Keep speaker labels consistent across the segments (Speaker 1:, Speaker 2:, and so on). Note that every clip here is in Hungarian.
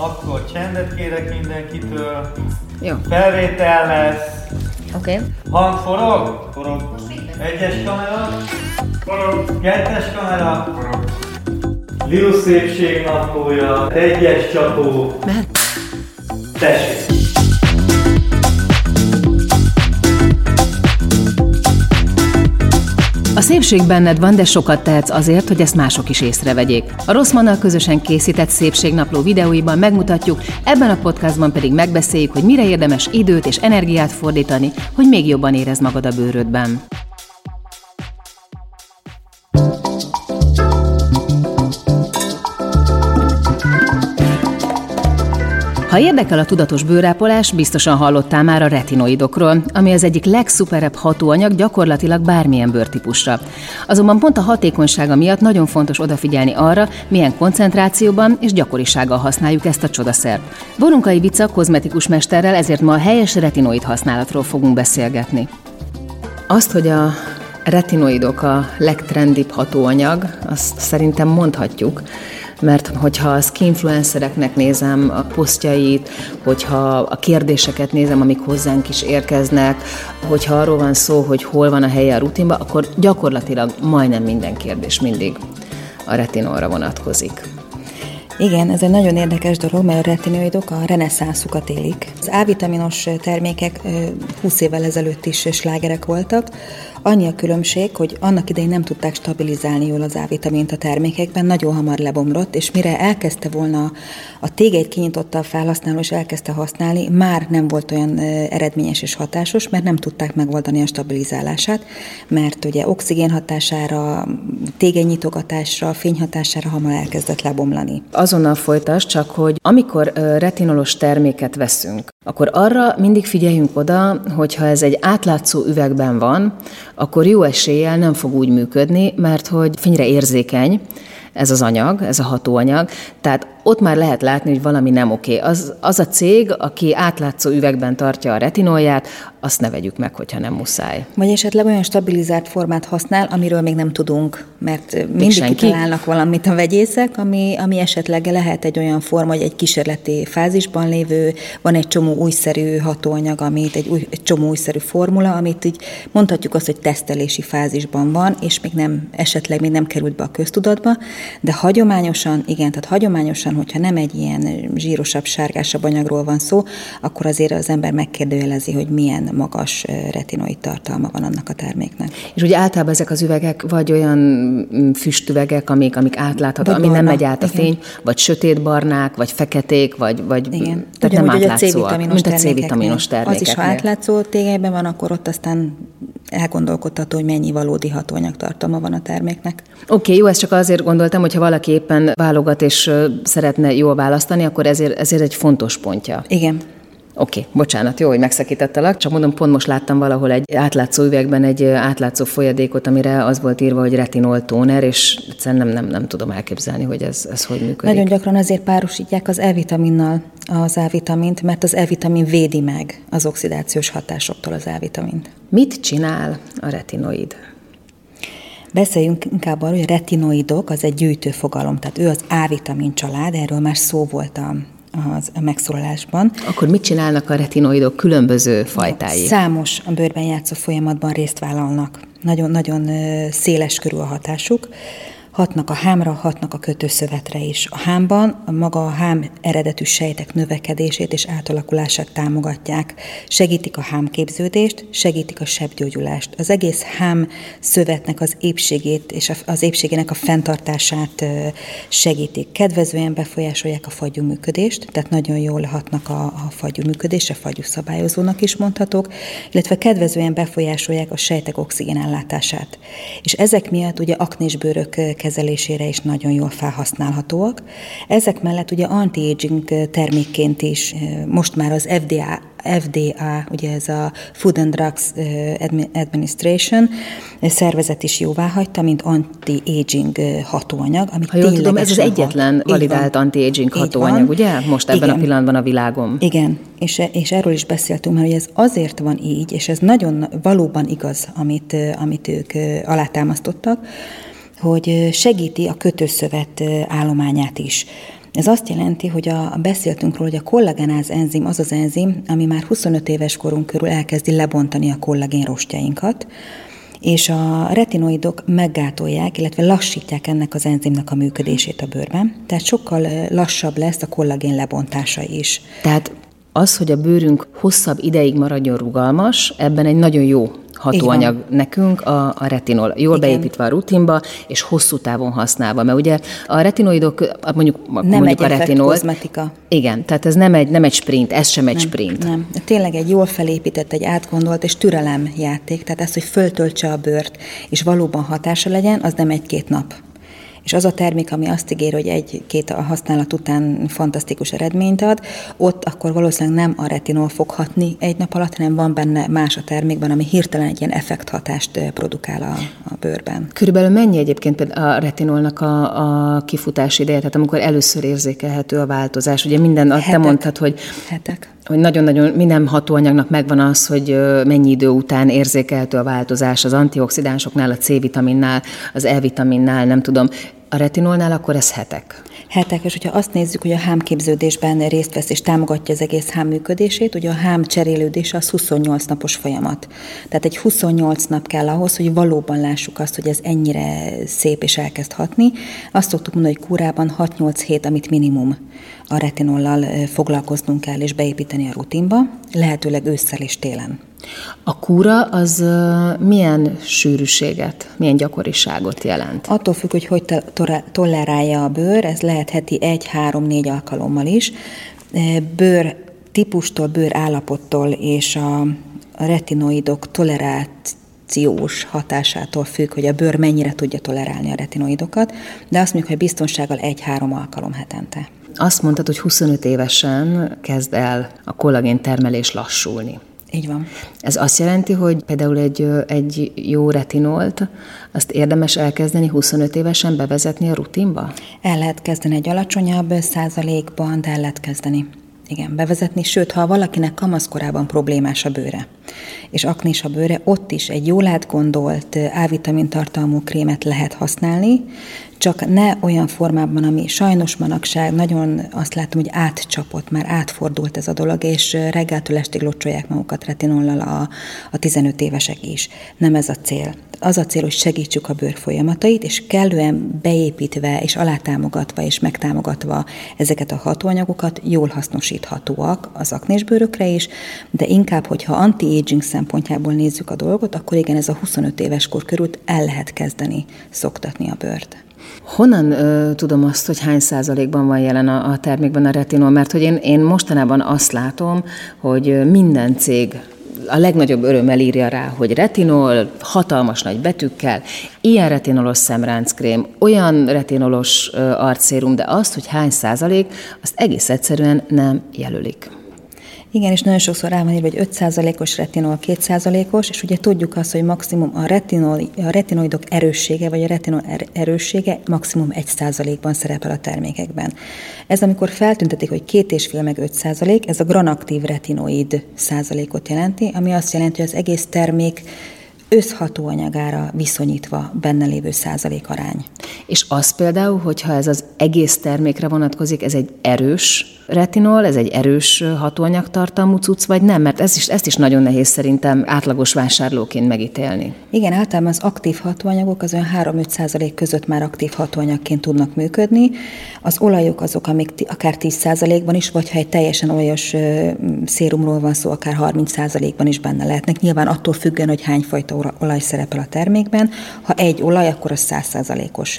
Speaker 1: Akkor csendet kérek mindenkitől.
Speaker 2: Jó.
Speaker 1: Felvétel lesz.
Speaker 2: Oké. Okay.
Speaker 1: Hang forog? Forog. Egyes kamera? Forog. Kettes kamera? Forog. Liu szépség naplója. Egyes csapó.
Speaker 2: Mehet?
Speaker 1: Tessék.
Speaker 2: A szépség benned van, de sokat tehetsz azért, hogy ezt mások is észrevegyék. A Rosszmannal közösen készített szépségnapló videóiban megmutatjuk, ebben a podcastban pedig megbeszéljük, hogy mire érdemes időt és energiát fordítani, hogy még jobban érezd magad a bőrödben. Ha érdekel a tudatos bőrápolás, biztosan hallottál már a retinoidokról, ami az egyik legszuperebb hatóanyag gyakorlatilag bármilyen bőrtípusra. Azonban pont a hatékonysága miatt nagyon fontos odafigyelni arra, milyen koncentrációban és gyakorisággal használjuk ezt a csodaszert. Borunkai Vica kozmetikus mesterrel ezért ma a helyes retinoid használatról fogunk beszélgetni. Azt, hogy a retinoidok a legtrendibb hatóanyag, azt szerintem mondhatjuk, mert hogyha a skinfluencereknek nézem a posztjait, hogyha a kérdéseket nézem, amik hozzánk is érkeznek, hogyha arról van szó, hogy hol van a helye a rutinba, akkor gyakorlatilag majdnem minden kérdés mindig a retinolra vonatkozik.
Speaker 3: Igen, ez egy nagyon érdekes dolog, mert a retinoidok a reneszánszukat élik. Az A-vitaminos termékek 20 évvel ezelőtt is slágerek voltak, Annyi a különbség, hogy annak idején nem tudták stabilizálni jól az A-vitamint a termékekben, nagyon hamar lebomlott, és mire elkezdte volna a tégeit kinyitotta a felhasználó, és elkezdte használni, már nem volt olyan eredményes és hatásos, mert nem tudták megoldani a stabilizálását, mert ugye oxigén hatására, tégelynyitogatásra, fényhatására hamar elkezdett lebomlani.
Speaker 2: Azonnal folytas, csak hogy amikor retinolos terméket veszünk, akkor arra mindig figyeljünk oda, hogyha ez egy átlátszó üvegben van, akkor jó eséllyel nem fog úgy működni, mert hogy fényre érzékeny, ez az anyag, ez a hatóanyag, tehát ott már lehet látni, hogy valami nem oké. Az, az a cég, aki átlátszó üvegben tartja a retinolját, azt ne vegyük meg, hogyha nem muszáj.
Speaker 3: Vagy esetleg olyan stabilizált formát használ, amiről még nem tudunk, mert még mindig senki? kitalálnak valamit a vegyészek, ami, ami esetleg lehet egy olyan forma, hogy egy kísérleti fázisban lévő, van egy csomó újszerű hatóanyag, amit egy, új, egy csomó újszerű formula, amit így mondhatjuk azt, hogy tesztelési fázisban van, és még nem, esetleg még nem került be a köztudatba, de hagyományosan, igen, tehát hagyományosan, hogyha nem egy ilyen zsírosabb, sárgásabb anyagról van szó, akkor azért az ember megkérdőjelezi, hogy milyen magas retinoid tartalma van annak a terméknek.
Speaker 2: És ugye általában ezek az üvegek vagy olyan mm, füstüvegek, amik, amik átlátható, ami nem megy át a igen. fény, vagy sötétbarnák, vagy feketék, vagy, vagy
Speaker 3: igen. Tehát nem átlátszóak,
Speaker 2: mint a C-vitaminos termékek.
Speaker 3: Az is, ha átlátszó tégelyben van, akkor ott aztán elgondolkodható, hogy mennyi valódi hatóanyag tartalma van a terméknek.
Speaker 2: Oké, okay, jó, ezt csak azért gondoltam, hogyha valaki éppen válogat és szeretne jól választani, akkor ezért, ezért egy fontos pontja.
Speaker 3: Igen.
Speaker 2: Oké, okay, bocsánat, jó, hogy megszakítottalak, csak mondom, pont most láttam valahol egy átlátszó üvegben egy átlátszó folyadékot, amire az volt írva, hogy retinol tóner, és egyszerűen nem, nem, nem tudom elképzelni, hogy ez, ez hogy működik.
Speaker 3: Nagyon gyakran azért párosítják az E-vitaminnal az A-vitamint, mert az E-vitamin védi meg az oxidációs hatásoktól az E-vitamint.
Speaker 2: Mit csinál a retinoid?
Speaker 3: Beszéljünk inkább arról, hogy a retinoidok az egy gyűjtő fogalom, tehát ő az A-vitamin család, erről már szó volt a az a megszólalásban.
Speaker 2: Akkor mit csinálnak a retinoidok különböző fajtái?
Speaker 3: Számos a bőrben játszó folyamatban részt vállalnak. Nagyon-nagyon széles körül a hatásuk hatnak a hámra, hatnak a kötőszövetre is. A hámban a maga a hám eredetű sejtek növekedését és átalakulását támogatják, segítik a hámképződést, segítik a sebgyógyulást. Az egész hám szövetnek az épségét és az épségének a fenntartását segítik. Kedvezően befolyásolják a fagyú működést, tehát nagyon jól hatnak a, a fagyú működésre, fagyú szabályozónak is mondhatók, illetve kedvezően befolyásolják a sejtek oxigénellátását. És ezek miatt ugye aknés bőrök kezelésére is nagyon jól felhasználhatóak. Ezek mellett ugye anti-aging termékként is most már az FDA FDA, ugye ez a Food and Drugs Administration szervezet is jóvá hagyta, mint anti-aging hatóanyag,
Speaker 2: ami Ha jól tudom, ez az egyetlen validált anti-aging hatóanyag, van. ugye? Most ebben Igen. a pillanatban a világom.
Speaker 3: Igen, és, és erről is beszéltünk mert hogy ez azért van így, és ez nagyon valóban igaz, amit, amit ők alátámasztottak, hogy segíti a kötőszövet állományát is. Ez azt jelenti, hogy a, beszéltünk róla, hogy a kollagenáz enzim az az enzim, ami már 25 éves korunk körül elkezdi lebontani a kollagén rostjainkat, és a retinoidok meggátolják, illetve lassítják ennek az enzimnek a működését a bőrben, tehát sokkal lassabb lesz a kollagén lebontása is.
Speaker 2: Tehát az, hogy a bőrünk hosszabb ideig maradjon rugalmas, ebben egy nagyon jó hatóanyag nekünk a, a retinol. Jól Igen. beépítve a rutinba, és hosszú távon használva. Mert ugye a retinoidok, mondjuk,
Speaker 3: nem
Speaker 2: mondjuk
Speaker 3: egy
Speaker 2: a retinol.
Speaker 3: kozmetika.
Speaker 2: Igen, tehát ez nem egy, nem egy sprint, ez sem egy
Speaker 3: nem,
Speaker 2: sprint.
Speaker 3: Nem, tényleg egy jól felépített, egy átgondolt és türelem játék. Tehát ez, hogy föltöltse a bőrt, és valóban hatása legyen, az nem egy-két nap és az a termék, ami azt ígér, hogy egy-két a használat után fantasztikus eredményt ad, ott akkor valószínűleg nem a retinol fog hatni egy nap alatt, hanem van benne más a termékben, ami hirtelen egy ilyen effekthatást produkál a, a bőrben.
Speaker 2: Körülbelül mennyi egyébként a retinolnak a, a kifutás ideje, tehát amikor először érzékelhető a változás? Ugye minden, Hetek. te mondtad, hogy
Speaker 3: Hetek
Speaker 2: hogy nagyon-nagyon minden hatóanyagnak megvan az, hogy mennyi idő után érzékelhető a változás az antioxidánsoknál, a C-vitaminnál, az E-vitaminnál, nem tudom. A retinolnál akkor ez hetek.
Speaker 3: Hetek, és hogyha azt nézzük, hogy a hámképződésben részt vesz és támogatja az egész hám működését, ugye a hám cserélődése az 28 napos folyamat. Tehát egy 28 nap kell ahhoz, hogy valóban lássuk azt, hogy ez ennyire szép és elkezd hatni. Azt szoktuk mondani, hogy kúrában 6-8 hét, amit minimum a retinollal foglalkoznunk kell és beépíteni a rutinba, lehetőleg ősszel és télen.
Speaker 2: A kúra az milyen sűrűséget, milyen gyakoriságot jelent?
Speaker 3: Attól függ, hogy hogy tolerálja a bőr, ez lehet heti egy, három, négy alkalommal is. Bőr típustól, bőr állapottól és a retinoidok tolerációs hatásától függ, hogy a bőr mennyire tudja tolerálni a retinoidokat, de azt mondjuk, hogy biztonsággal egy-három alkalom hetente.
Speaker 2: Azt mondtad, hogy 25 évesen kezd el a kollagén termelés lassulni.
Speaker 3: Így van.
Speaker 2: Ez azt jelenti, hogy például egy, egy jó retinolt, azt érdemes elkezdeni 25 évesen bevezetni a rutinba?
Speaker 3: El lehet kezdeni egy alacsonyabb százalékban, de el lehet kezdeni. Igen, bevezetni, sőt, ha valakinek kamaszkorában problémás a bőre, és aknis a bőre, ott is egy jól átgondolt A-vitamin tartalmú krémet lehet használni, csak ne olyan formában, ami sajnos manapság nagyon azt látom, hogy átcsapott, már átfordult ez a dolog, és reggeltől estig locsolják magukat retinollal a, a 15 évesek is. Nem ez a cél. Az a cél, hogy segítsük a bőr folyamatait, és kellően beépítve, és alátámogatva, és megtámogatva ezeket a hatóanyagokat jól hasznosíthatóak az aknésbőrökre is, de inkább, hogyha anti-aging szempontjából nézzük a dolgot, akkor igen, ez a 25 éves kor körül el lehet kezdeni szoktatni a bőrt.
Speaker 2: Honnan ö, tudom azt, hogy hány százalékban van jelen a, a termékben a retinol? Mert hogy én, én mostanában azt látom, hogy minden cég a legnagyobb örömmel írja rá, hogy retinol, hatalmas nagy betűkkel, ilyen retinolos szemránckrém, olyan retinolos arcérum, de azt, hogy hány százalék, azt egész egyszerűen nem jelölik.
Speaker 3: Igen, és nagyon sokszor rá van írva, hogy 5%-os retinol, 2%-os, és ugye tudjuk azt, hogy maximum a, retinol, a retinoidok erőssége, vagy a retinol er, erőssége maximum 1%-ban szerepel a termékekben. Ez amikor feltüntetik, hogy 2,5 meg 5%, ez a granaktív retinoid százalékot jelenti, ami azt jelenti, hogy az egész termék összhatóanyagára viszonyítva benne lévő százalék arány.
Speaker 2: És az például, hogyha ez az egész termékre vonatkozik, ez egy erős retinol, ez egy erős hatóanyagtartalmú cucc, vagy nem? Mert ez is, ezt is nagyon nehéz szerintem átlagos vásárlóként megítélni.
Speaker 3: Igen, általában az aktív hatóanyagok az olyan 3-5 százalék között már aktív hatóanyagként tudnak működni. Az olajok azok, amik akár 10 százalékban is, vagy ha egy teljesen olajos szérumról van szó, akár 30 százalékban is benne lehetnek. Nyilván attól függően, hogy hány fajta olaj szerepel a termékben. Ha egy olaj, akkor az 100 százalékos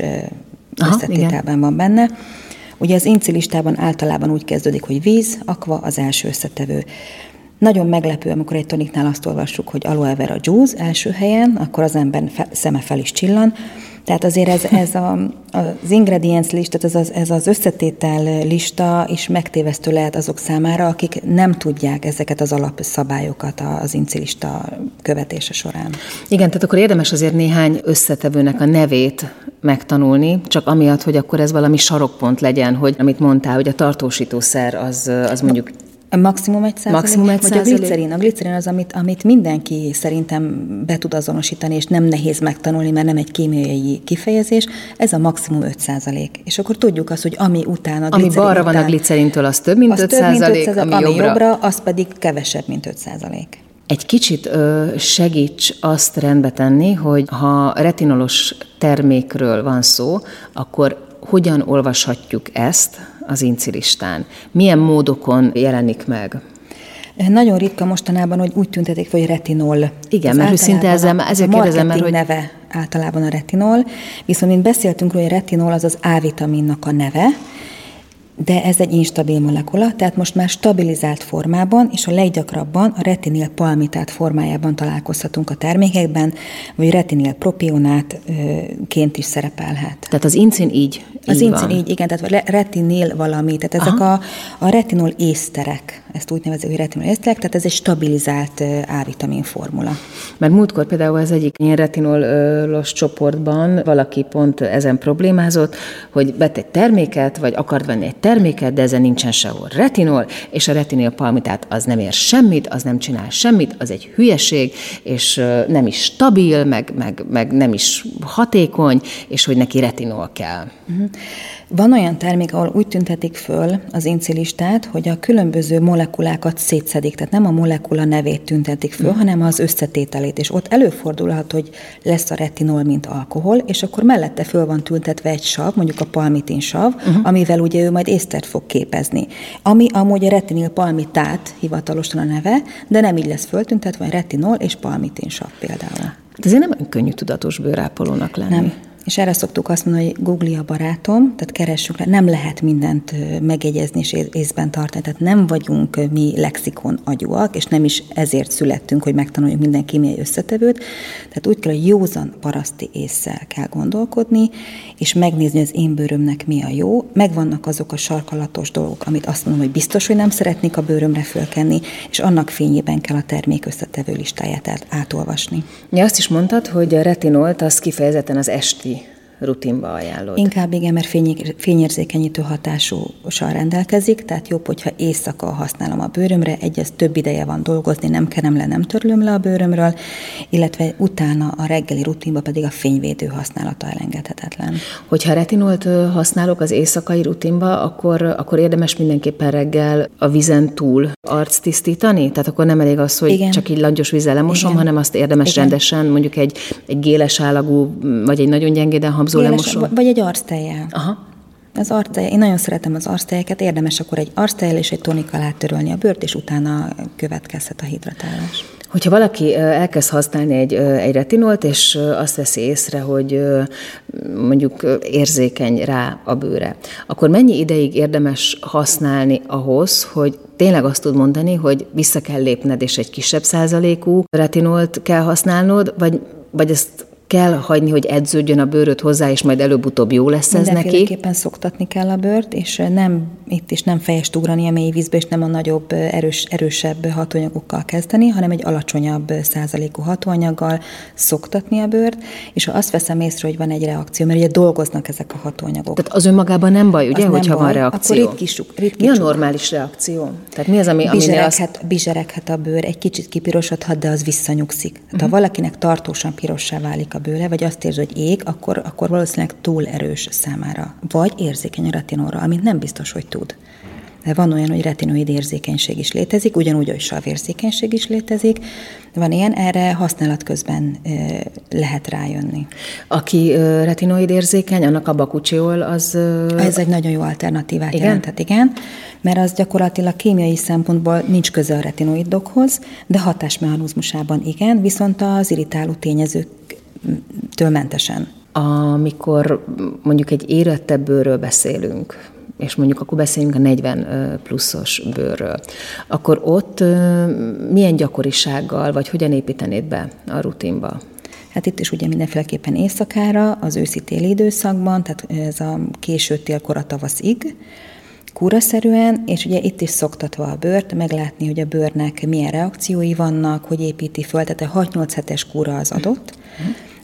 Speaker 3: összetételben van benne. Ugye az inci listában általában úgy kezdődik, hogy víz, akva az első összetevő. Nagyon meglepő, amikor egy toniknál azt olvassuk, hogy aloe vera juice első helyen, akkor az ember fe, szeme fel is csillan. Tehát azért ez, ez a, az ingredients lista, ez az, ez az összetétel lista is megtévesztő lehet azok számára, akik nem tudják ezeket az alapszabályokat az incilista követése során.
Speaker 2: Igen, tehát akkor érdemes azért néhány összetevőnek a nevét megtanulni, csak amiatt, hogy akkor ez valami sarokpont legyen, hogy amit mondtál, hogy a tartósítószer az, az mondjuk
Speaker 3: maximum egy százalék?
Speaker 2: Maximum egy
Speaker 3: Vagy
Speaker 2: százalék?
Speaker 3: a glicerin? A glicerin az, amit, amit mindenki szerintem be tud azonosítani, és nem nehéz megtanulni, mert nem egy kémiai kifejezés. Ez a maximum 5 százalék. És akkor tudjuk azt, hogy ami után a
Speaker 2: Ami balra van a
Speaker 3: után,
Speaker 2: glicerintől, az több, mint
Speaker 3: az
Speaker 2: 5
Speaker 3: több, mint 5
Speaker 2: százalék,
Speaker 3: százalék,
Speaker 2: ami
Speaker 3: ami
Speaker 2: jobbra.
Speaker 3: jobbra, az pedig kevesebb, mint 5 százalék.
Speaker 2: Egy kicsit ö, segíts azt rendbe tenni, hogy ha retinolos termékről van szó, akkor hogyan olvashatjuk ezt az incilistán? Milyen módokon jelenik meg?
Speaker 3: Nagyon ritka mostanában, hogy úgy tüntetik, hogy retinol.
Speaker 2: Igen,
Speaker 3: Ez
Speaker 2: mert hogy szinte ezzel- ezért kérdezem, mert
Speaker 3: marketing neve általában a retinol, viszont mint beszéltünk róla, hogy a retinol az az A-vitaminnak a neve, de ez egy instabil molekula, tehát most már stabilizált formában, és a leggyakrabban a retinil palmitát formájában találkozhatunk a termékekben, vagy retinil propionátként is szerepelhet.
Speaker 2: Tehát az incin így,
Speaker 3: Az
Speaker 2: így
Speaker 3: incin
Speaker 2: van.
Speaker 3: így, igen, tehát re- retinil valami, tehát ezek a, a retinol észterek, ezt úgy nevezik, hogy retinol észterek, tehát ez egy stabilizált A-vitamin formula.
Speaker 2: Mert múltkor például az egyik ilyen retinolos csoportban valaki pont ezen problémázott, hogy vett egy terméket, vagy akart venni egy terméket, de ezen nincsen sehol retinol, és a retinil palmitát az nem ér semmit, az nem csinál semmit, az egy hülyeség, és nem is stabil, meg, meg, meg nem is hatékony, és hogy neki retinol kell.
Speaker 3: Van olyan termék, ahol úgy tüntetik föl az incilistát, hogy a különböző molekulákat szétszedik, tehát nem a molekula nevét tüntetik föl, hanem az összetételét, és ott előfordulhat, hogy lesz a retinol, mint alkohol, és akkor mellette föl van tüntetve egy sav, mondjuk a palmitin sav, uh-huh. amivel ugye ő majd észtert fog képezni. Ami amúgy a retinil palmitát hivatalosan a neve, de nem így lesz föltüntetve, retinol és palmitin sav például.
Speaker 2: Hát ezért nem olyan könnyű tudatos bőrápolónak lenni.
Speaker 3: Nem. És erre szoktuk azt mondani, hogy Google a barátom, tehát keressük le, nem lehet mindent megjegyezni és ész- észben tartani, tehát nem vagyunk mi lexikon agyúak, és nem is ezért születtünk, hogy megtanuljuk minden kémiai összetevőt, tehát úgy kell, hogy józan paraszti észsel kell gondolkodni, és megnézni, hogy az én bőrömnek mi a jó. Megvannak azok a sarkalatos dolgok, amit azt mondom, hogy biztos, hogy nem szeretnék a bőrömre fölkenni, és annak fényében kell a termék összetevő listáját át- átolvasni.
Speaker 2: Ja, azt is mondtad, hogy a retinolt az kifejezetten az esti rutinba ajánlod.
Speaker 3: Inkább igen, mert fényé- fényérzékenyítő hatással rendelkezik, tehát jobb, hogyha éjszaka használom a bőrömre, egy, az több ideje van dolgozni, nem kerem le, nem törlöm le a bőrömről, illetve utána a reggeli rutinba pedig a fényvédő használata elengedhetetlen.
Speaker 2: Hogyha retinolt használok az éjszakai rutinba, akkor, akkor érdemes mindenképpen reggel a vizen túl arc tisztítani? Tehát akkor nem elég az, hogy
Speaker 3: Igen.
Speaker 2: csak így langyos vízzel lemosom,
Speaker 3: Igen.
Speaker 2: hanem azt érdemes
Speaker 3: Igen.
Speaker 2: rendesen, mondjuk egy, egy géles állagú, vagy egy nagyon gyengéden
Speaker 3: Éles,
Speaker 2: lemosó.
Speaker 3: vagy egy arctejjel.
Speaker 2: Aha.
Speaker 3: Az arctej, én nagyon szeretem az arctejeket, érdemes akkor egy arctejjel és egy tonik alá törölni a bőrt, és utána következhet a hidratálás.
Speaker 2: Hogyha valaki elkezd használni egy, egy retinolt, és azt veszi észre, hogy mondjuk érzékeny rá a bőre, akkor mennyi ideig érdemes használni ahhoz, hogy tényleg azt tud mondani, hogy vissza kell lépned, és egy kisebb százalékú retinolt kell használnod, vagy, vagy ezt kell hagyni, hogy edződjön a bőröd hozzá, és majd előbb-utóbb jó lesz ez neki?
Speaker 3: Mindenféleképpen szoktatni kell a bőrt, és nem, itt is nem fejest ugrani a mély vízbe, és nem a nagyobb, erős, erősebb hatóanyagokkal kezdeni, hanem egy alacsonyabb százalékú hatóanyaggal szoktatni a bőrt, és ha azt veszem észre, hogy van egy reakció, mert ugye dolgoznak ezek a hatóanyagok.
Speaker 2: Tehát az önmagában nem baj, ugye,
Speaker 3: Az
Speaker 2: hogyha van
Speaker 3: baj,
Speaker 2: reakció?
Speaker 3: akkor ritkítsuk-
Speaker 2: Mi a normális reakció? Tehát mi az, ami, aminél azt...
Speaker 3: Bizsereghet, bizsereghet a bőr, egy kicsit kipirosodhat, de az visszanyugszik. Tehát uh-huh. ha valakinek tartósan pirossá válik a bőre, vagy azt érzi, hogy ég, akkor, akkor valószínűleg túl erős számára. Vagy érzékeny a retinóra, amit nem biztos, hogy tud. De van olyan, hogy retinoid érzékenység is létezik, ugyanúgy, hogy savérzékenység is létezik. Van ilyen, erre használat közben lehet rájönni.
Speaker 2: Aki retinoid érzékeny, annak a bakucsiol az...
Speaker 3: Ez egy nagyon jó alternatívát
Speaker 2: Igen?
Speaker 3: jelenthet, igen, mert az gyakorlatilag kémiai szempontból nincs köze a retinoidokhoz, de hatásmechanizmusában igen, viszont az irritáló tényezőktől mentesen.
Speaker 2: Amikor mondjuk egy érettebb bőrről beszélünk, és mondjuk akkor beszéljünk a 40 pluszos bőrről, akkor ott milyen gyakorisággal, vagy hogyan építenéd be a rutinba?
Speaker 3: Hát itt is ugye mindenféleképpen éjszakára, az őszi-téli időszakban, tehát ez a késő télkor a tavaszig, kúraszerűen, és ugye itt is szoktatva a bőrt, meglátni, hogy a bőrnek milyen reakciói vannak, hogy építi föl, tehát a 6-8 hetes kúra az adott,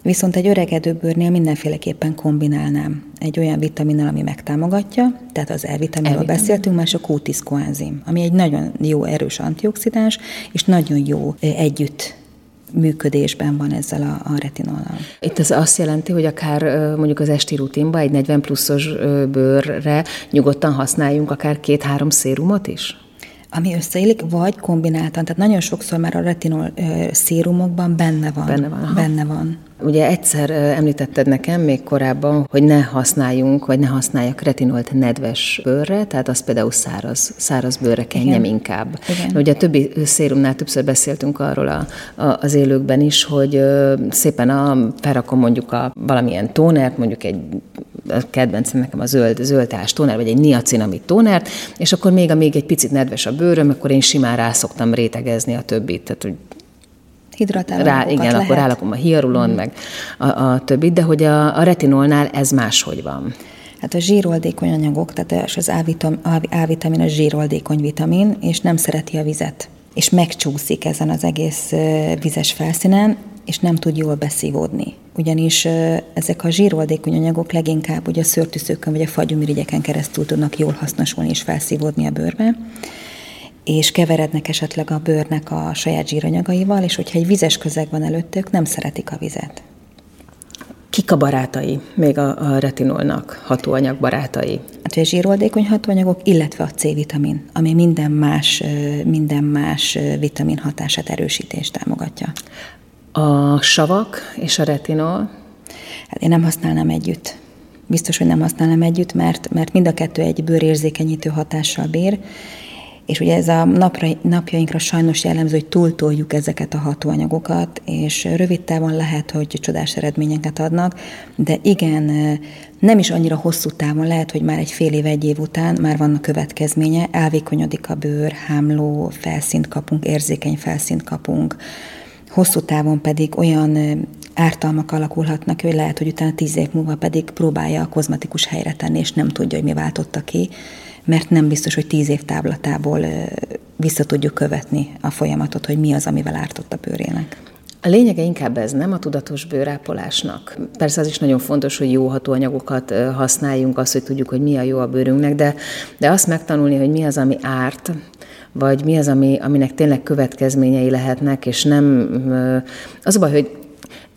Speaker 3: Viszont egy öregedő bőrnél mindenféleképpen kombinálnám egy olyan vitaminnal, ami megtámogatja, tehát az E-vitaminról beszéltünk, más a Q10 koenzim, ami egy nagyon jó erős antioxidáns, és nagyon jó együtt működésben van ezzel a, a retinollal.
Speaker 2: Itt ez azt jelenti, hogy akár mondjuk az esti rutinban egy 40 pluszos bőrre nyugodtan használjunk akár két-három szérumot is?
Speaker 3: ami összeillik, vagy kombináltan. Tehát nagyon sokszor már a retinol szérumokban benne van.
Speaker 2: Benne van. Aha.
Speaker 3: Benne van.
Speaker 2: Ugye egyszer említetted nekem még korábban, hogy ne használjunk, vagy ne használjak retinolt nedves bőrre, tehát az például száraz, száraz bőrre kenjem Igen. inkább. Igen. Ugye a többi szérumnál többször beszéltünk arról a, a, az élőkben is, hogy szépen a, felrakom mondjuk a valamilyen tónert, mondjuk egy a kedvencem nekem a zöld, zöldás tóner, vagy egy niacinamid tónert, és akkor még, amíg egy picit nedves a bőröm, akkor én simán rá szoktam rétegezni a többit. Tehát, hogy
Speaker 3: Hidratáló
Speaker 2: Rá, igen, lehet. akkor rálakom a hiarulon, mm. meg a, a többit, de hogy a, a retinolnál ez máshogy van.
Speaker 3: Hát a zsíroldékony anyagok, tehát az A-vitamin a zsíroldékony vitamin, és nem szereti a vizet. És megcsúszik ezen az egész vizes felszínen, és nem tud jól beszívódni. Ugyanis ezek a zsíroldékony anyagok leginkább ugye a szőrtűszőkön vagy a fagyumirigyeken keresztül tudnak jól hasznosulni és felszívódni a bőrbe és keverednek esetleg a bőrnek a saját zsíranyagaival, és hogyha egy vizes közeg van előttük, nem szeretik a vizet.
Speaker 2: Kik a barátai, még a, a retinolnak hatóanyag barátai?
Speaker 3: Hát a zsíroldékony hatóanyagok, illetve a C-vitamin, ami minden más, minden más vitamin hatását erősítést támogatja.
Speaker 2: A savak és a retinol?
Speaker 3: Hát én nem használnám együtt. Biztos, hogy nem használnám együtt, mert, mert mind a kettő egy bőrérzékenyítő hatással bír, és ugye ez a napra, napjainkra sajnos jellemző, hogy túltoljuk ezeket a hatóanyagokat, és rövid távon lehet, hogy csodás eredményeket adnak, de igen, nem is annyira hosszú távon, lehet, hogy már egy fél év, egy év után már vannak következménye, elvékonyodik a bőr, hámló felszínt kapunk, érzékeny felszínt kapunk, hosszú távon pedig olyan ártalmak alakulhatnak, hogy lehet, hogy utána tíz év múlva pedig próbálja a kozmetikus helyre tenni, és nem tudja, hogy mi váltotta ki, mert nem biztos, hogy tíz év táblatából vissza tudjuk követni a folyamatot, hogy mi az, amivel ártott a bőrének.
Speaker 2: A lényege inkább ez, nem a tudatos bőrápolásnak. Persze az is nagyon fontos, hogy jó hatóanyagokat használjunk, azt, hogy tudjuk, hogy mi a jó a bőrünknek, de, de azt megtanulni, hogy mi az, ami árt, vagy mi az, ami, aminek tényleg következményei lehetnek, és nem... Az a baj, hogy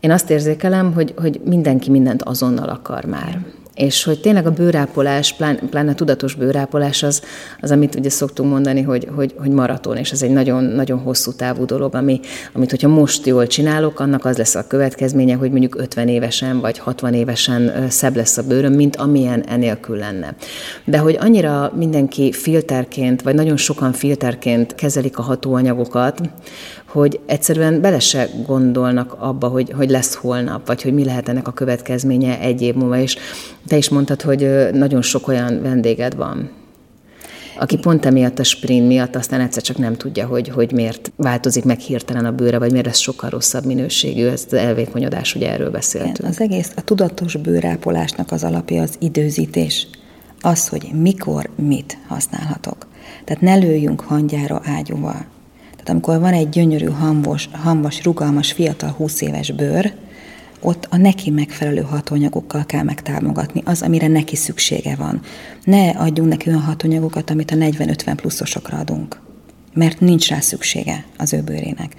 Speaker 2: én azt érzékelem, hogy, hogy mindenki mindent azonnal akar már és hogy tényleg a bőrápolás, plán, pláne a tudatos bőrápolás az, az, amit ugye szoktunk mondani, hogy, hogy, hogy maraton, és ez egy nagyon, nagyon hosszú távú dolog, ami, amit hogyha most jól csinálok, annak az lesz a következménye, hogy mondjuk 50 évesen vagy 60 évesen szebb lesz a bőröm, mint amilyen enélkül lenne. De hogy annyira mindenki filterként, vagy nagyon sokan filterként kezelik a hatóanyagokat, hogy egyszerűen bele se gondolnak abba, hogy, hogy lesz holnap, vagy hogy mi lehet ennek a következménye egy év múlva. És te is mondtad, hogy nagyon sok olyan vendéged van, aki pont emiatt a sprint miatt aztán egyszer csak nem tudja, hogy, hogy miért változik meg hirtelen a bőre, vagy miért lesz sokkal rosszabb minőségű. Ez az elvékonyodás, ugye erről beszéltünk.
Speaker 3: Igen, az egész, a tudatos bőrápolásnak az alapja az időzítés. Az, hogy mikor mit használhatok. Tehát ne lőjünk hangyára ágyúval. Tehát amikor van egy gyönyörű, hambos, hambas, rugalmas, fiatal, 20 éves bőr, ott a neki megfelelő hatóanyagokkal kell megtámogatni, az, amire neki szüksége van. Ne adjunk neki olyan hatóanyagokat, amit a 40-50 pluszosokra adunk, mert nincs rá szüksége az ő bőrének.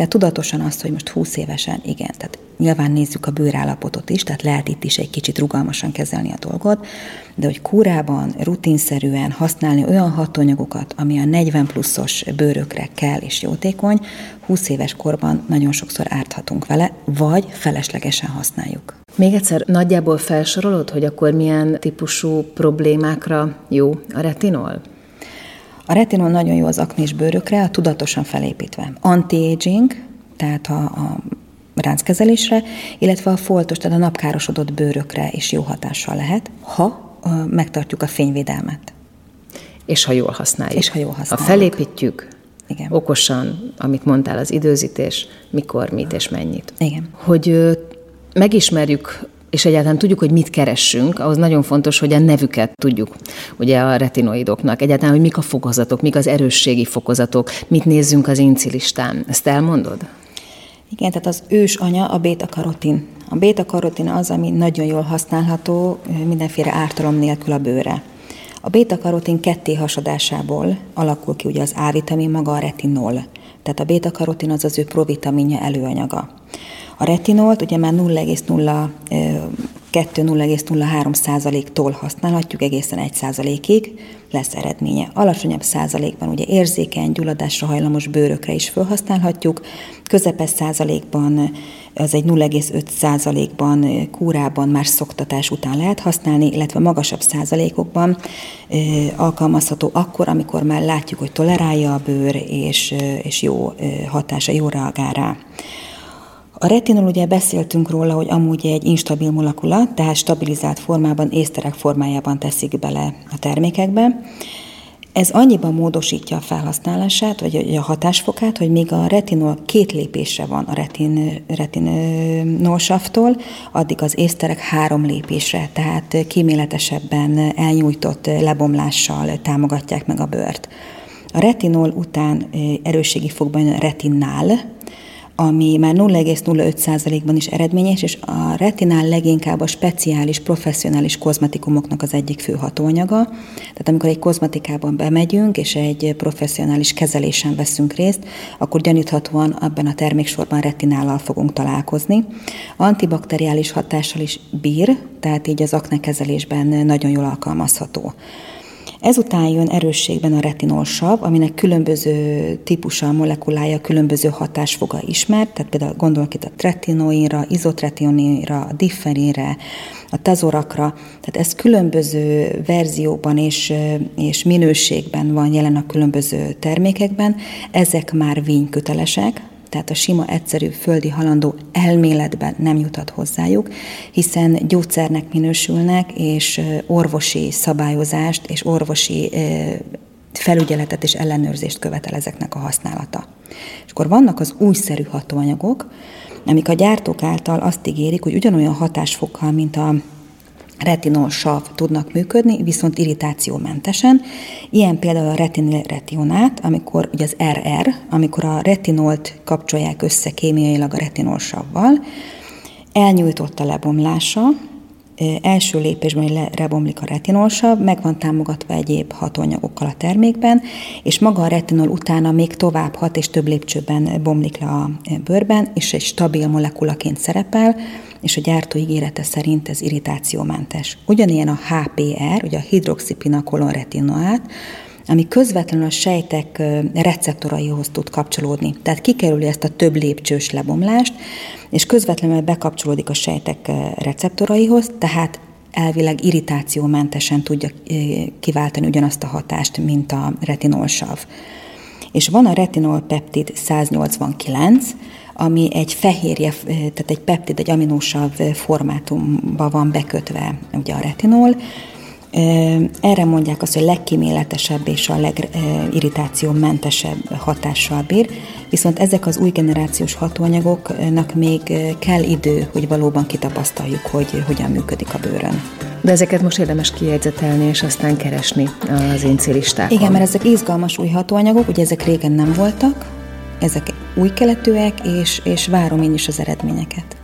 Speaker 3: Tehát tudatosan azt, hogy most 20 évesen, igen, tehát nyilván nézzük a bőrállapotot is, tehát lehet itt is egy kicsit rugalmasan kezelni a dolgot, de hogy kúrában, rutinszerűen használni olyan hatóanyagokat, ami a 40 pluszos bőrökre kell és jótékony, 20 éves korban nagyon sokszor árthatunk vele, vagy feleslegesen használjuk.
Speaker 2: Még egyszer nagyjából felsorolod, hogy akkor milyen típusú problémákra jó a retinol?
Speaker 3: A retinol nagyon jó az aknés bőrökre, a tudatosan felépítve. Anti-aging, tehát a, a ránckezelésre, illetve a foltos, tehát a napkárosodott bőrökre is jó hatással lehet, ha megtartjuk a fényvédelmet.
Speaker 2: És ha jól használjuk.
Speaker 3: És ha jól használjuk.
Speaker 2: Ha felépítjük, igen. okosan, amit mondtál, az időzítés, mikor, mit és mennyit.
Speaker 3: Igen.
Speaker 2: Hogy megismerjük és egyáltalán tudjuk, hogy mit keressünk, ahhoz nagyon fontos, hogy a nevüket tudjuk, ugye a retinoidoknak. Egyáltalán, hogy mik a fokozatok, mik az erősségi fokozatok, mit nézzünk az incilistán. Ezt elmondod?
Speaker 3: Igen, tehát az ős anya a beta-karotin, A beta-karotin az, ami nagyon jól használható mindenféle ártalom nélkül a bőre. A beta-karotin ketté hasadásából alakul ki ugye az A-vitamin, maga a retinol. Tehát a beta-karotin az az ő provitaminja előanyaga. A retinolt ugye már 0,02-0,03 százaléktól használhatjuk egészen 1 százalékig, lesz eredménye. Alacsonyabb százalékban ugye érzékeny, gyulladásra hajlamos bőrökre is felhasználhatjuk, közepes százalékban az egy 0,5 százalékban kúrában már szoktatás után lehet használni, illetve magasabb százalékokban alkalmazható akkor, amikor már látjuk, hogy tolerálja a bőr, és, és jó hatása, jó reagál rá. A retinol ugye beszéltünk róla, hogy amúgy egy instabil molekula, tehát stabilizált formában, észterek formájában teszik bele a termékekbe. Ez annyiban módosítja a felhasználását, vagy a hatásfokát, hogy még a retinol két lépésre van a retin, retinolsaftól, addig az észterek három lépésre, tehát kíméletesebben elnyújtott lebomlással támogatják meg a bőrt. A retinol után erősségi fokban a retinál, ami már 0,05%-ban is eredményes, és a retinál leginkább a speciális, professzionális kozmetikumoknak az egyik fő hatóanyaga. Tehát amikor egy kozmetikában bemegyünk, és egy professzionális kezelésen veszünk részt, akkor gyaníthatóan abban a terméksorban retinállal fogunk találkozni. Antibakteriális hatással is bír, tehát így az akne kezelésben nagyon jól alkalmazható. Ezután jön erősségben a retinolsav, aminek különböző típusa, a molekulája, különböző hatásfoga ismert, tehát például gondolok itt a tretinoinra, izotretinoinra, a differinre, a tazorakra, tehát ez különböző verzióban és, és minőségben van jelen a különböző termékekben, ezek már vénykötelesek, tehát a sima, egyszerű földi halandó elméletben nem jutat hozzájuk, hiszen gyógyszernek minősülnek, és orvosi szabályozást és orvosi felügyeletet és ellenőrzést követel ezeknek a használata. És akkor vannak az újszerű hatóanyagok, amik a gyártók által azt ígérik, hogy ugyanolyan hatásfokkal, mint a retinol sav tudnak működni, viszont irritációmentesen. Ilyen például a retinil retionát, amikor ugye az RR, amikor a retinolt kapcsolják össze kémiailag a retinol savval, elnyújtott a lebomlása, első lépésben, hogy lebomlik a retinolsav, meg van támogatva egyéb hatóanyagokkal a termékben, és maga a retinol utána még tovább hat és több lépcsőben bomlik le a bőrben, és egy stabil molekulaként szerepel, és a gyártó ígérete szerint ez irritációmentes. Ugyanilyen a HPR, ugye a hidroxipinakolon retinoát, ami közvetlenül a sejtek receptoraihoz tud kapcsolódni. Tehát kikerüli ezt a több lépcsős lebomlást, és közvetlenül bekapcsolódik a sejtek receptoraihoz, tehát elvileg irritációmentesen tudja kiváltani ugyanazt a hatást, mint a retinolsav. És van a retinol peptid 189, ami egy fehérje, tehát egy peptid, egy aminósav formátumba van bekötve ugye a retinol, erre mondják azt, hogy legkíméletesebb és a legirritációmentesebb hatással bír, viszont ezek az új generációs hatóanyagoknak még kell idő, hogy valóban kitapasztaljuk, hogy hogyan működik a bőrön.
Speaker 2: De ezeket most érdemes kijegyzetelni, és aztán keresni az én célistákon.
Speaker 3: Igen, mert ezek izgalmas új hatóanyagok, ugye ezek régen nem voltak, ezek új keletűek, és, és várom én is az eredményeket.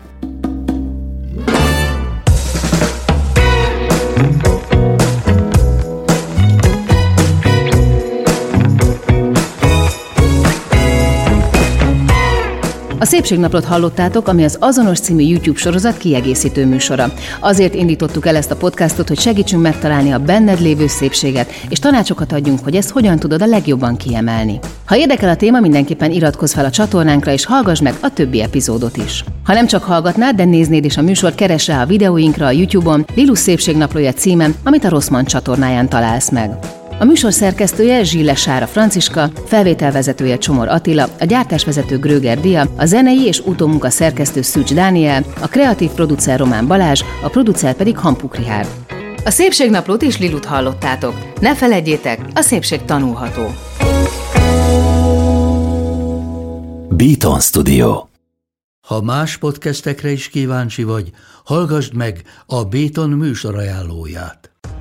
Speaker 2: Szépségnaplót hallottátok, ami az Azonos című YouTube sorozat kiegészítő műsora. Azért indítottuk el ezt a podcastot, hogy segítsünk megtalálni a benned lévő szépséget, és tanácsokat adjunk, hogy ezt hogyan tudod a legjobban kiemelni. Ha érdekel a téma, mindenképpen iratkozz fel a csatornánkra, és hallgass meg a többi epizódot is. Ha nem csak hallgatnád, de néznéd is a műsort, keres rá a videóinkra a YouTube-on, Lilus Szépségnaplója címen, amit a Rosszman csatornáján találsz meg. A műsor szerkesztője Zsille Sára Franciska, felvételvezetője Csomor Attila, a gyártásvezető Gröger Dia, a zenei és utómunka szerkesztő Szűcs Dániel, a kreatív producer Román Balázs, a producer pedig Hampuk Rihárd. A Szépségnaplót is Lilut hallottátok. Ne felejtjétek, a szépség tanulható.
Speaker 4: Beaton Studio
Speaker 5: Ha más podcastekre is kíváncsi vagy, hallgassd meg a Béton műsor ajánlóját.